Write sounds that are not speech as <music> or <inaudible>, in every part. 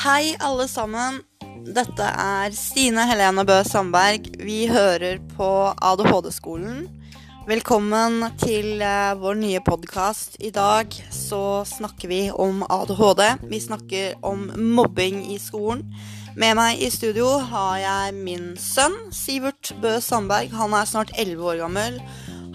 Hei, alle sammen. Dette er Stine Helene Bø Sandberg. Vi hører på ADHD-skolen. Velkommen til eh, vår nye podkast. I dag så snakker vi om ADHD. Vi snakker om mobbing i skolen. Med meg i studio har jeg min sønn Sivert Bø Sandberg. Han er snart 11 år gammel.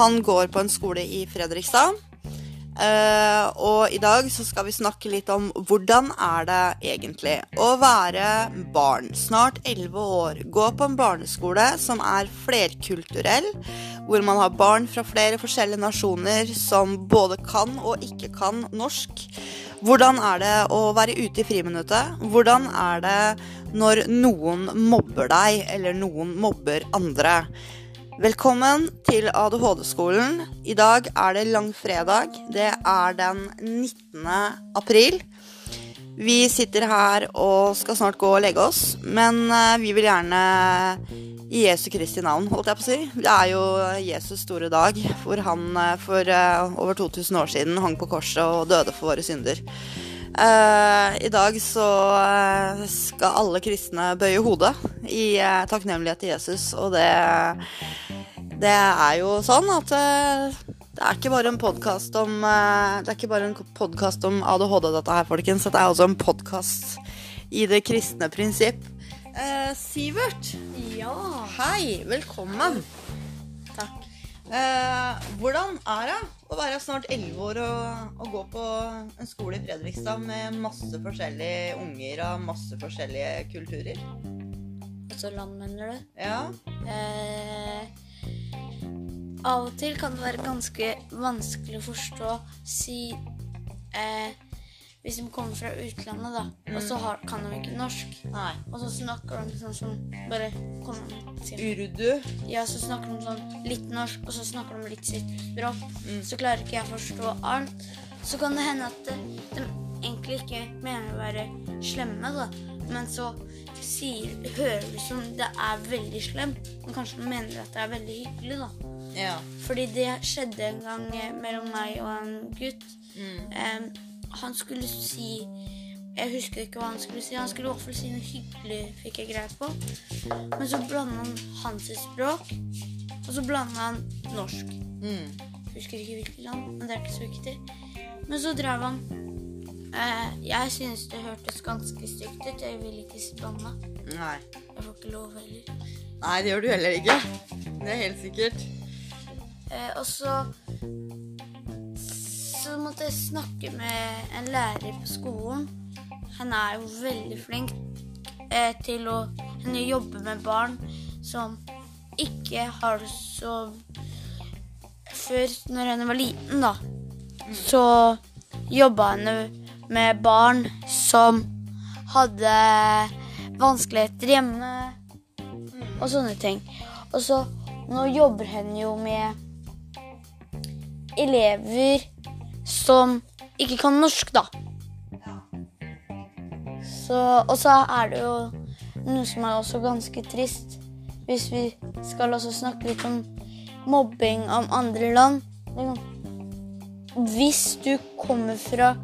Han går på en skole i Fredrikstad. Eh, og i dag så skal vi snakke litt om hvordan er det egentlig å være barn. Snart 11 år. Gå på en barneskole som er flerkulturell, hvor man har barn fra flere forskjellige nasjoner som både kan og ikke kan norsk. Hvordan er det å være ute i friminuttet? Hvordan er det når noen mobber deg, eller noen mobber andre? Velkommen til ADHD-skolen. I dag er det langfredag. Det er den 19. april. Vi sitter her og skal snart gå og legge oss, men eh, vi vil gjerne i Jesu Kristi navn, holdt jeg på å si. Det er jo Jesus' store dag, hvor han eh, for eh, over 2000 år siden hang på korset og døde for våre synder. I dag så skal alle kristne bøye hodet i takknemlighet til Jesus, og det det er jo sånn at det er ikke bare en podkast om om ADHD, dette her, folkens. Dette er også en podkast i det kristne prinsipp. Eh, Sivert. Ja. Hei. Velkommen. Takk. Hvordan er det å være snart 11 år og, og, gå på en skole i Fredrikstad med masse forskjellige unger av masse forskjellige kulturer? Altså land, mener du? Ja. Eh, av og til kan det være ganske vanskelig å forstå si eh, Hvis de kommer fra utlandet, da, mm. og så har, kan de ikke norsk, Nei. og så snakker de sånn som bare Urdu? Ja, så snakker de sånn litt norsk, og så snakker de litt sitt språk. Mm. Så klarer ikke jeg å forstå alt. Så kan det hende at de egentlig ikke mener å være slemme, da, men så sier, hører du som det er veldig slemt, men kanskje de mener at det er veldig hyggelig, da. Ja. Fordi det skjedde en gang eh, mellom meg og en gutt. Mm. Um, han skulle si Jeg husker ikke hva han skulle si. Han skulle i hvert fall si noe hyggelig, fikk jeg greie på. Men så blanda han hans språk, og så blanda han norsk. Mm. Husker ikke hvilket land, men det er ikke så viktig. Men så drev han eh, Jeg synes det hørtes ganske stygt ut. Jeg vil ikke si banna. Nei. Jeg får ikke lov heller. Nei, det gjør du heller ikke. Det er helt sikkert. Eh, og Så måtte snakke med en lærer på skolen. Han er jo veldig flink eh, til å jobbe med barn som ikke har det så Før, når hun var liten, da, så jobba hun med barn som hadde vanskeligheter hjemme og sånne ting. Og så nå jobber hun jo med elever som ikke kan norsk, da. Så, og så er det jo noe som er også ganske trist, hvis vi skal også snakke litt om mobbing av andre land. Hvis du kommer fra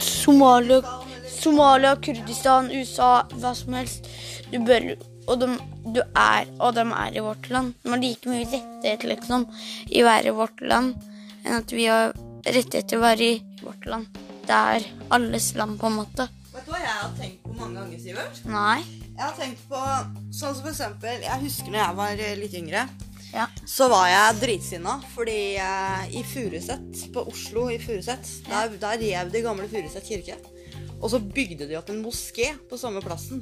Somalia, Somalia, Kurdistan, USA, hva som helst Du bør og de, du er, og de er i vårt land. De har like mye rettigheter liksom, i å være i vårt land enn at vi har rettigheter til å være i vårt land. Det er alles land, på en måte. Vet du hva jeg har tenkt på mange ganger, Sivert? Nei. Jeg har tenkt på sånn som for eksempel Jeg husker når jeg var litt yngre. Ja. Så var jeg dritsinna fordi eh, i Furuset, på Oslo i Furuset, der, der rev de gamle Furuset kirke. Og så bygde de opp en moské på samme plassen.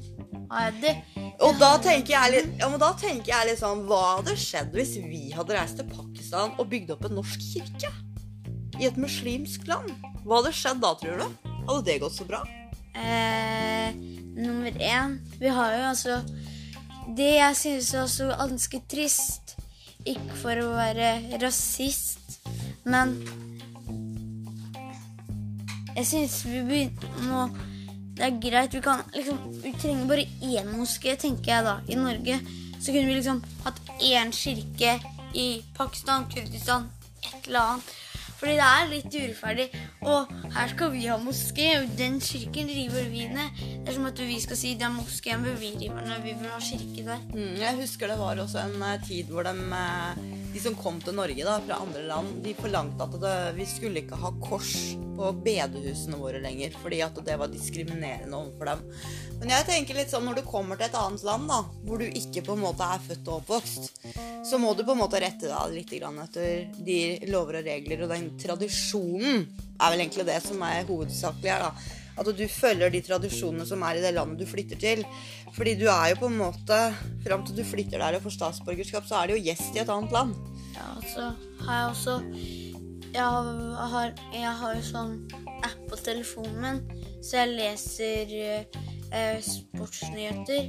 Ja, det, og da tenker, jeg litt, ja, men da tenker jeg litt sånn Hva hadde skjedd hvis vi hadde reist til Pakistan og bygd opp en norsk kirke? I et muslimsk land? Hva hadde skjedd da, tror du? Hadde det gått så bra? Eh, nummer én Vi har jo altså Det jeg synes er også ganske trist, ikke for å være rasist, men jeg synes vi må Det er greit. Vi, kan, liksom, vi trenger bare én moské, tenker jeg da, i Norge. Så kunne vi liksom hatt én kirke i Pakistan, Kurdistan, et eller annet. Fordi det er litt urettferdig. Og her skal vi ha moské, og den kirken river vi ned. Det er som at vi skal si det er moskeen hvor vi rive ned. Vi vil ha kirke der. Mm, jeg husker det var også en eh, tid hvor de, eh, de som kom til Norge da, fra andre land, de forlangte at det, vi skulle ikke ha kors på bedehusene våre lenger, fordi at det var diskriminerende overfor dem. Men jeg tenker litt sånn når du kommer til et annet land, da, hvor du ikke på en måte er født og oppvokst, så må du på en måte rette deg litt etter de lover og regler og den tradisjonen er vel egentlig det som er hovedsakelig her, da. At du følger de tradisjonene som er i det landet du flytter til. Fordi du er jo på en måte Fram til du flytter der og får statsborgerskap, så er du jo gjest i et annet land. Ja, så har jeg også Jeg har, jeg har sånn app på telefonen min, så jeg leser eh, sportsnyheter.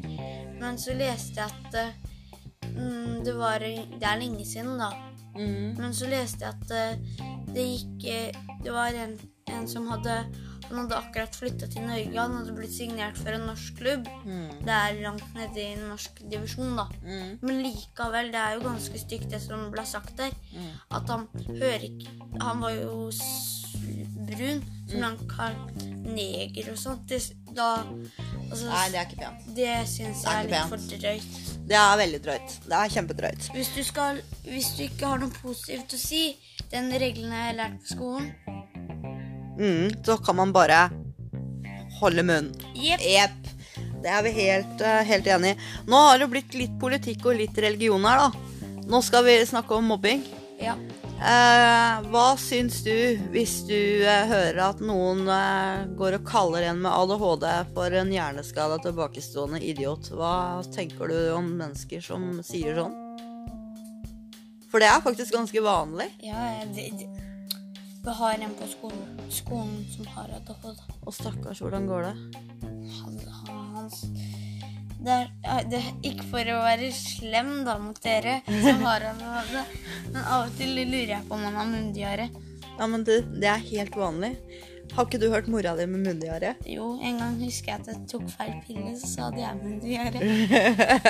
Men så leste jeg at eh, mm, det var Det er lenge siden, da. Mm. Men så leste jeg at eh, det gikk eh, Det var en, en som hadde han hadde akkurat flytta til Norge. Han hadde blitt signert for en norsk klubb. Mm. Det er langt nede i en norsk divisjon, da. Mm. Men likevel, det er jo ganske stygt, det som ble sagt der. Mm. At han hører ikke Han var jo brun, som han kalte neger og sånt. Da altså, Nei, det er ikke pent. Det syns jeg er er litt for drøyt. Det er veldig drøyt. Det er kjempedrøyt. Hvis du, skal, hvis du ikke har noe positivt å si, den regelen jeg har lært på skolen Mm, så kan man bare holde munn. Jepp. Yep. Det er vi helt, eh, helt enig i. Nå har det blitt litt politikk og litt religion her, da. Nå skal vi snakke om mobbing. Ja. Eh, hva syns du hvis du eh, hører at noen eh, går og kaller en med ADHD for en hjerneskada tilbakestående idiot? Hva tenker du om mennesker som sier sånn? For det er faktisk ganske vanlig. ja det, det. Vi har en på skolen, skolen som har ADHD. Og stakkars, hvordan går det? Han, han, hans det er, det er ikke for å være slem da mot dere som har ADHD, men av og til lurer jeg på om han har munndiaré. Ja, men du, det er helt vanlig. Har ikke du hørt mora di med munndiaré? Jo, en gang husker jeg at jeg tok feil pille, så hadde jeg munndiaré.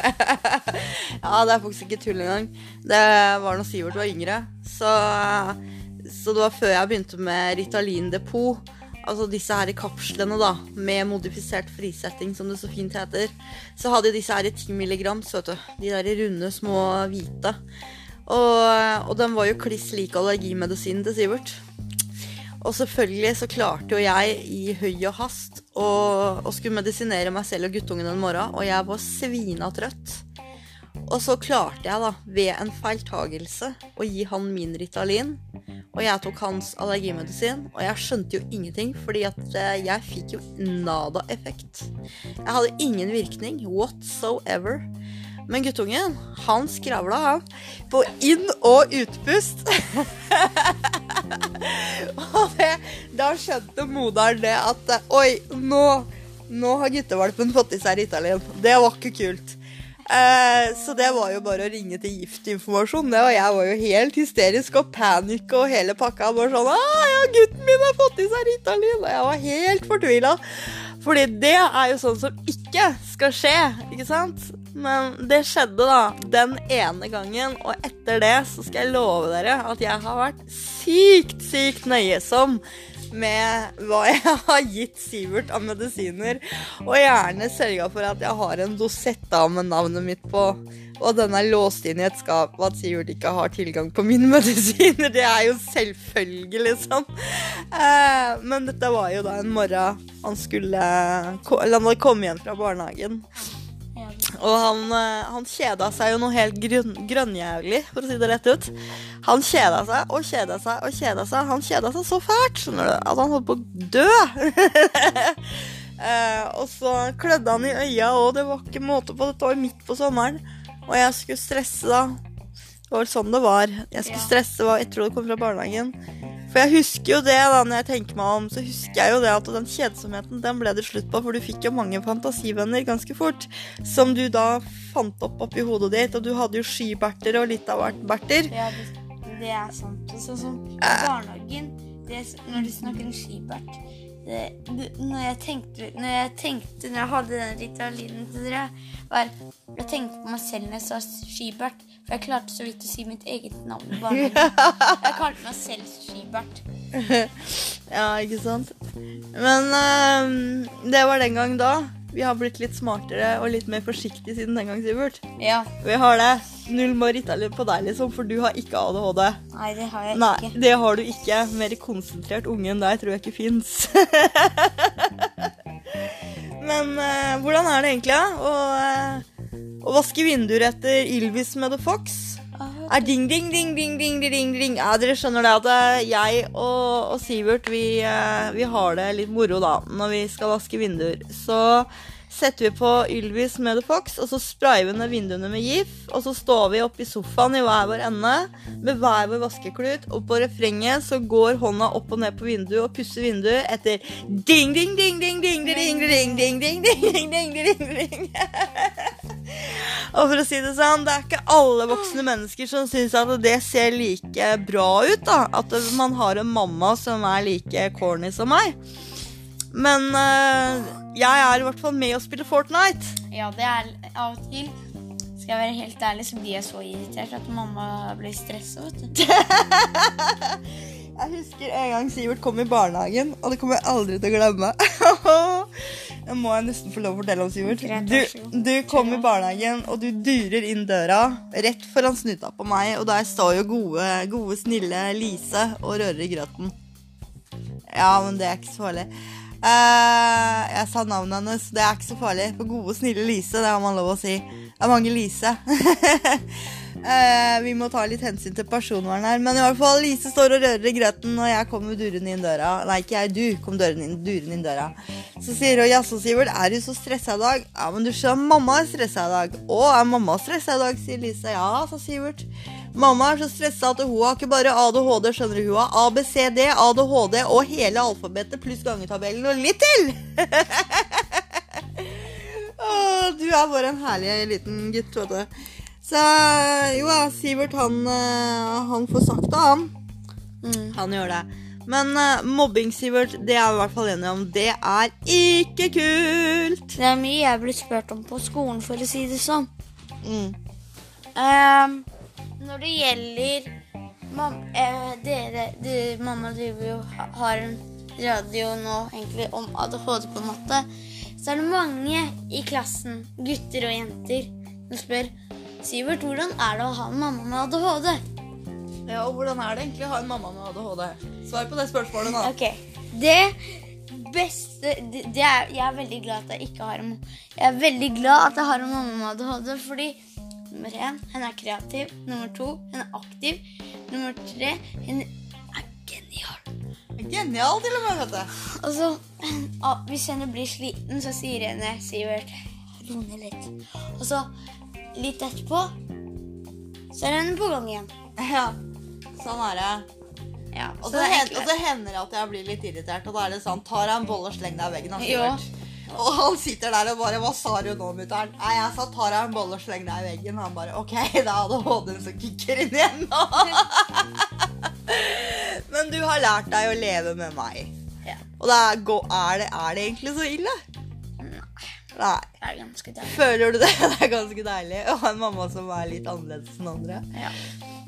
<laughs> ja, det er faktisk ikke tull engang. Det var da Sivert var yngre. Så, så det var før jeg begynte med Ritalin Depot. Altså disse her i kapslene, da, med modifisert frisetting, som det så fint heter. Så hadde disse her i 10 mg du. De der runde, små hvite. Og, og den var jo kliss lik allergimedisinen til Sivert. Og selvfølgelig så klarte jo jeg i høy og hast å, å skulle medisinere meg selv og guttungen en morgen, og jeg var svina trøtt. Og så klarte jeg da, ved en feiltagelse, å gi han min Ritalin. Og jeg tok hans allergimedisin, og jeg skjønte jo ingenting, fordi at eh, jeg fikk jo nada effekt. Jeg hadde ingen virkning whatsoever. Men guttungen, han skravla, han. På inn- og utpust. <laughs> og det, da skjønte moderen det at eh, Oi, nå, nå har guttevalpen fått i seg Ritalin. Det var ikke kult. Eh, så det var jo bare å ringe til giftinformasjon. Og jeg var jo helt hysterisk og panikk og hele pakka. Bare sånn ah, ja, 'Gutten min har fått i seg Ritalin!' Og jeg var helt fortvila. Fordi det er jo sånn som ikke skal skje, ikke sant? Men det skjedde da den ene gangen, og etter det så skal jeg love dere at jeg har vært sykt, sykt nøyesom med hva jeg <laughs> har gitt Sivert av medisiner, og gjerne sørga for at jeg har en dosette med navnet mitt på. Og den er låst inn i et skap, og at Sivert ikke har tilgang på mine <laughs> medisiner. Det er jo selvfølgelig, liksom. Eh, men dette var jo da en morgen han skulle Eller han hadde kommet igjen fra barnehagen. Og han, eh, han kjeda seg jo noe helt grønn, grønnjævlig, for å si det rett ut. Han kjeda seg og kjeda seg og kjeda seg. Han kjeda seg så fælt skjønner du, at han holdt på å dø. <laughs> eh, og så klødde han i øya, og det var ikke måte på. Dette var midt på sommeren. Og jeg skulle stresse da. Det var sånn det var. Jeg skulle stresse jeg tror det kom fra barnehagen. For jeg husker jo det, da, når jeg tenker meg om, så husker jeg jo det at den kjedsomheten, den ble det slutt på, for du fikk jo mange fantasivenner ganske fort, som du da fant opp oppi hodet ditt, og du hadde jo skyberter og litt av hvert berter. ja det, det er sant. Sånn som i barnehagen det, Når du snakker om det, når, jeg tenkte, når jeg tenkte Når jeg hadde den ritalinen til dere, var Jeg tenkte på meg selv når jeg sa Skibert. For jeg klarte så vidt å si mitt eget navn. Bare. <laughs> Jeg kalte meg selv Skibert. <laughs> Ja, ikke sant? Men øhm, det var den gang da. Vi har blitt litt smartere og litt mer forsiktige siden den gang, Sivert. Ja. Vi har det. Null må Ritalin på deg, liksom, for du har ikke ADHD. Nei, det har jeg Nei, ikke. det har du ikke. Mer konsentrert unge enn deg tror jeg ikke fins. <laughs> Men uh, hvordan er det egentlig ja? å, uh, å vaske vinduer etter Ylvis med The Fox? Ding, ding, ding, ding, ding, ding, ding, ding. Ja, dere skjønner det at eh, jeg og, og Sivert, vi, eh, vi har det litt moro da, når vi skal vaske vinduer. Så setter vi på Ylvis med The Fox, og så sprayer vi ned vinduene med GIF. Og så står vi oppe i sofaen i hver vår ende med hver vår vaskeklut. Og på refrenget så går hånda opp og ned på vinduet og pusser vinduet etter ding, ding, ding, ding, ding, ding, ding, ding, ding, ding, ding, ding, ding. Og for å si det sånn, det er ikke alle voksne mennesker som syns at det ser like bra ut. da At man har en mamma som er like corny som meg. Men øh, jeg er i hvert fall med å spille Fortnite. Ja, det er av og til Skal jeg være helt ærlig, så blir jeg så irritert at mamma blir stressa, vet du. <laughs> Jeg husker en gang Sivert kom i barnehagen, og det kommer jeg aldri til å glemme. <laughs> Det må jeg nesten få lov å fortelle om, Sivert. Du, du kom i barnehagen, og du durer inn døra rett foran snuta på meg, og der står jo gode, gode snille Lise og rører i grøten. Ja, men det er ikke så farlig. Eh, jeg sa navnet hennes. Det er ikke så farlig. For gode, snille Lise, det har man lov å si. Det er mange Lise. uh, <laughs> vi må ta litt hensyn til personvern her. Men i hvert fall, Lise står og rører i grøten, og jeg kommer durende inn døra. Nei, ikke jeg, du kom inn, durende inn døra. Så sier hun, jaså, Sivert, er du så stressa i dag? Ja, men du skjønner, mamma er stressa i dag. Å, er mamma stressa i dag, sier Lise. Ja, sa Sivert. Mamma er så stressa at hun har ikke bare ADHD, skjønner du. Hun har ABCD, ADHD og hele alfabetet pluss gangetabellen og litt til. <laughs> Du er bare en herlig liten gutt, vet du. Så jo ja, Sivert han, eh, han får sagt det, han. Mm. Han gjør det. Men uh, mobbing, Sivert, det er vi i hvert fall enige om. Det er ikke kult. Det er mye jeg blir spurt om på skolen, for å si det sånn. Mm. Ehm, når det gjelder mam eh, dere, de, Mamma driver jo har en radio nå egentlig om ADHD, på en måte. Så er det mange i klassen, gutter og jenter, som spør Sivert, hvordan er det å ha en mamma med ADHD? Ja, og Hvordan er det egentlig å ha en mamma med ADHD? Svar på det spørsmålet nå. Ok, det beste det, det er, Jeg er veldig glad at jeg ikke har en Jeg er veldig glad at jeg har en mamma med ADHD, fordi nummer én, hun er kreativ. Nummer to, hun er aktiv. Nummer tre, hun er genial. Genial, til og med. vet du. Og så, ah, hvis henne blir sliten, så sier henne Sivert ro ned litt. Og så, litt etterpå, så er hun på gang igjen. Ja, sånn er det. Ja, Og så så, det er hen, og så hender det at jeg blir litt irritert, og da er det sånn Tar jeg en bolle og sleng deg i veggen, da, Ja. Og han sitter der og bare Hva sa du nå, mutter'n? Nei, jeg sa tar deg en bolle og sleng deg i veggen. Han bare OK, <laughs> det er ADHD-en som kicker inn igjen nå. <laughs> Men du har lært deg å leve med meg. Ja. Og da er, er, det, er det egentlig så ille? Nei. Det er ganske deilig. Føler du det? <laughs> Det er ganske deilig å ha en mamma som er litt annerledes enn andre. Ja.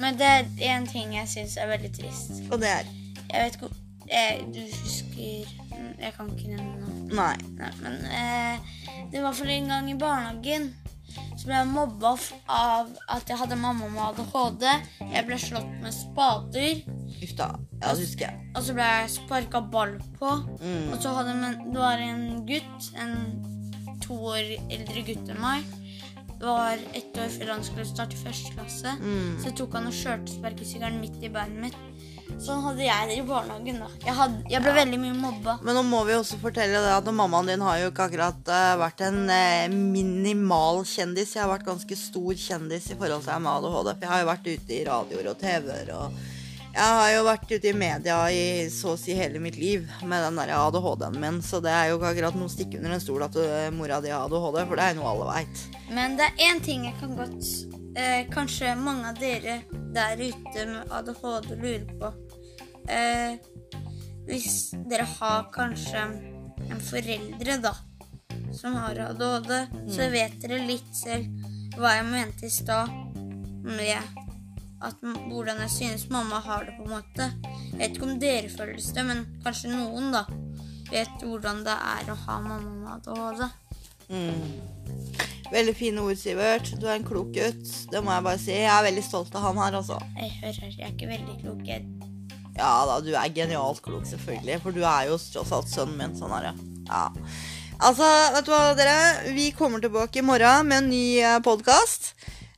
Men det er en ting jeg syns er veldig trist. Og det er Jeg vet ikke Du husker mm, Jeg kan ikke nevne noe. Nei. Nei, men eh, det var for en gang i barnehagen så ble jeg mobba av at jeg hadde mamma med ADHD. Jeg ble slått med spader, Uff da. Ja, det husker jeg. og så ble jeg sparka ball på. Mm. Og så hadde men, det var en gutt, en to år eldre gutt enn meg. Det var ett år før han skulle starte første klasse. Mm. Så tok han og kjørte sparkesykkelen midt i beinet mitt. Sånn hadde jeg det i barnehagen. da. Jeg, hadde, jeg ble veldig mye mobba. Men nå må vi også fortelle det at mammaen din har jo ikke akkurat uh, vært en uh, minimal kjendis. Jeg har vært ganske stor kjendis i forhold til jeg med ADHD. For jeg har jo vært ute i radioer og TV-er og Jeg har jo vært ute i media i så å si hele mitt liv med den der ADHD-en min, så det er jo ikke akkurat noe å stikke under en stol at eh, mora di har ADHD, for det er jo noe alle veit. Men det er én ting jeg kan godt eh, Kanskje mange av dere der ute med ADHD lurer på. Eh, hvis dere har kanskje en foreldre, da, som har ADHD, så vet dere litt selv hva jeg mente i stad med at, hvordan jeg synes mamma har det, på en måte. Jeg vet ikke om dere føler det, men kanskje noen, da, vet hvordan det er å ha mamma med ADHD. Mm. Veldig fine ord, Sivert. Du er en klok gutt. Det må jeg bare si. Jeg er veldig stolt av han her, altså. Jeg hører, jeg er ikke veldig klok. Ja da, du er genialt klok, selvfølgelig. For du er jo tross alt sønnen min. Sånn er det. Ja. Altså, vet du hva, dere? Vi kommer tilbake i morgen med en ny podkast.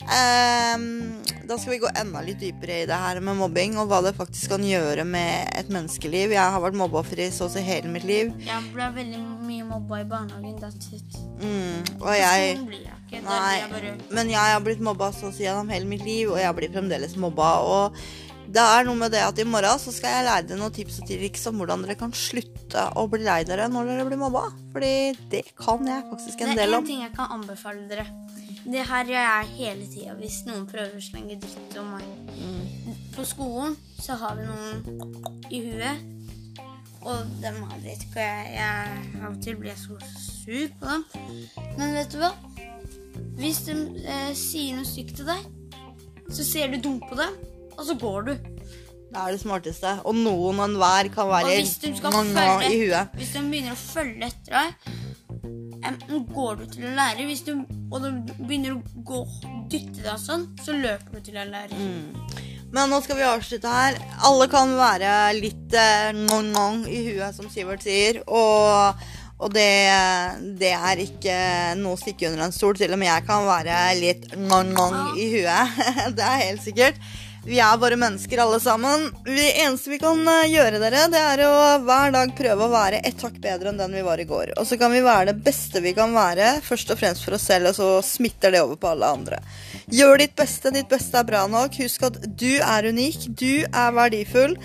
Da skal vi gå enda litt dypere i det her med mobbing og hva det faktisk kan gjøre med et menneskeliv. Jeg har vært mobbeoffer i så å si hele mitt liv. Jeg ble veldig mye mobba i barnehagen. That's it. Mm, og jeg Sånn jeg Nei, jeg men jeg har blitt mobba så å si gjennom hele mitt liv, og jeg blir fremdeles mobba. Og det er noe med det at i morgen så skal jeg lære dere noen tips og triks om hvordan dere kan slutte å bli lei dere når dere blir mobba. Fordi det kan jeg faktisk en del om. Det er én ting jeg kan anbefale dere. Det her gjør jeg hele tida hvis noen prøver å slenge dritt om meg. Mm. På skolen så har vi noen i huet, og dem har vet ikke jeg, Av og til blir så sur på dem. Men vet du hva? Hvis de eh, sier noe stygt til deg, så ser du dumt på dem, og så går du. Det er det smarteste. Og noen og enhver kan Og være hvis mange følge i huet. Hvis de begynner å følge etter deg, enten går du til å lære, hvis du, og du begynner å gå dytte deg sånn, så løper du til å lære. Mm. Men nå skal vi avslutte her. Alle kan være litt eh, nong-nong i huet, som Sivert sier. Og, og det, det er ikke noe å stikke under en stol, til og med jeg kan være litt nong-nong i huet. <laughs> det er helt sikkert. Vi er bare mennesker alle sammen. Det eneste vi kan eh, gjøre, dere, det er å hver dag prøve å være ett hakk bedre enn den vi var i går. Og så kan vi være det beste vi kan være, først og fremst for oss selv, og så smitter det over på alle andre. Gjør ditt beste. Ditt beste er bra nok. Husk at du er unik. Du er verdifull.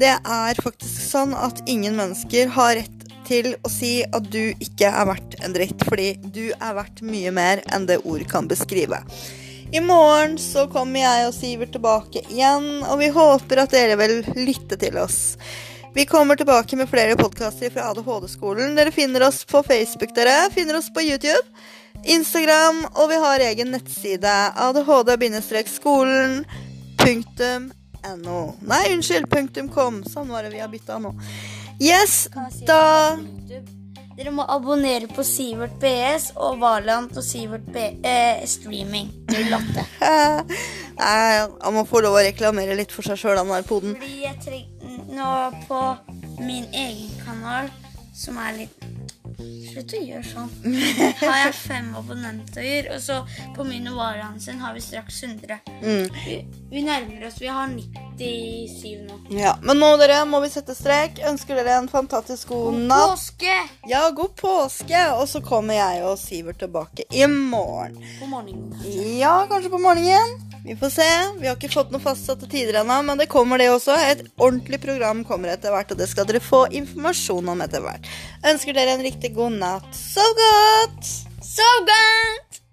Det er faktisk sånn at ingen mennesker har rett til å si at du ikke er verdt en dritt, fordi du er verdt mye mer enn det ord kan beskrive. I morgen så kommer jeg og Sivert tilbake igjen, og vi håper at dere vil lytte til oss. Vi kommer tilbake med flere podkaster fra ADHD-skolen. Dere finner oss på Facebook, dere. Finner oss på YouTube, Instagram, og vi har egen nettside. ADHD-skolen.no. Nei, unnskyld, punktum .com. Sånn var det vi har bytta nå. Yes, da? Dere må abonnere på Sivert BS og Valand og Sivert B eh, Streaming. Latte. <laughs> Nei, Han må få lov å reklamere litt for seg sjøl, han der poden. Fordi jeg trenger nå på min egen kanal, som er litt Slutt å gjøre sånn. <laughs> Har jeg fem abonnenter, og så på min og Valand sin har vi straks 100. Mm. Vi, vi nærmer oss. Vi har 97 nå. Ja, Men nå dere må vi sette strek. Ønsker dere en fantastisk god natt. Påske! Ja, god påske. Og så kommer jeg og Sivert tilbake i morgen. God morgen. Ja, kanskje på morgenen. Vi får se. Vi har ikke fått noen fastsatte tider ennå, men det kommer det også. Et ordentlig program kommer etter hvert, og det skal dere få informasjon om etter hvert. Ønsker dere en riktig god natt. Sov godt! So good!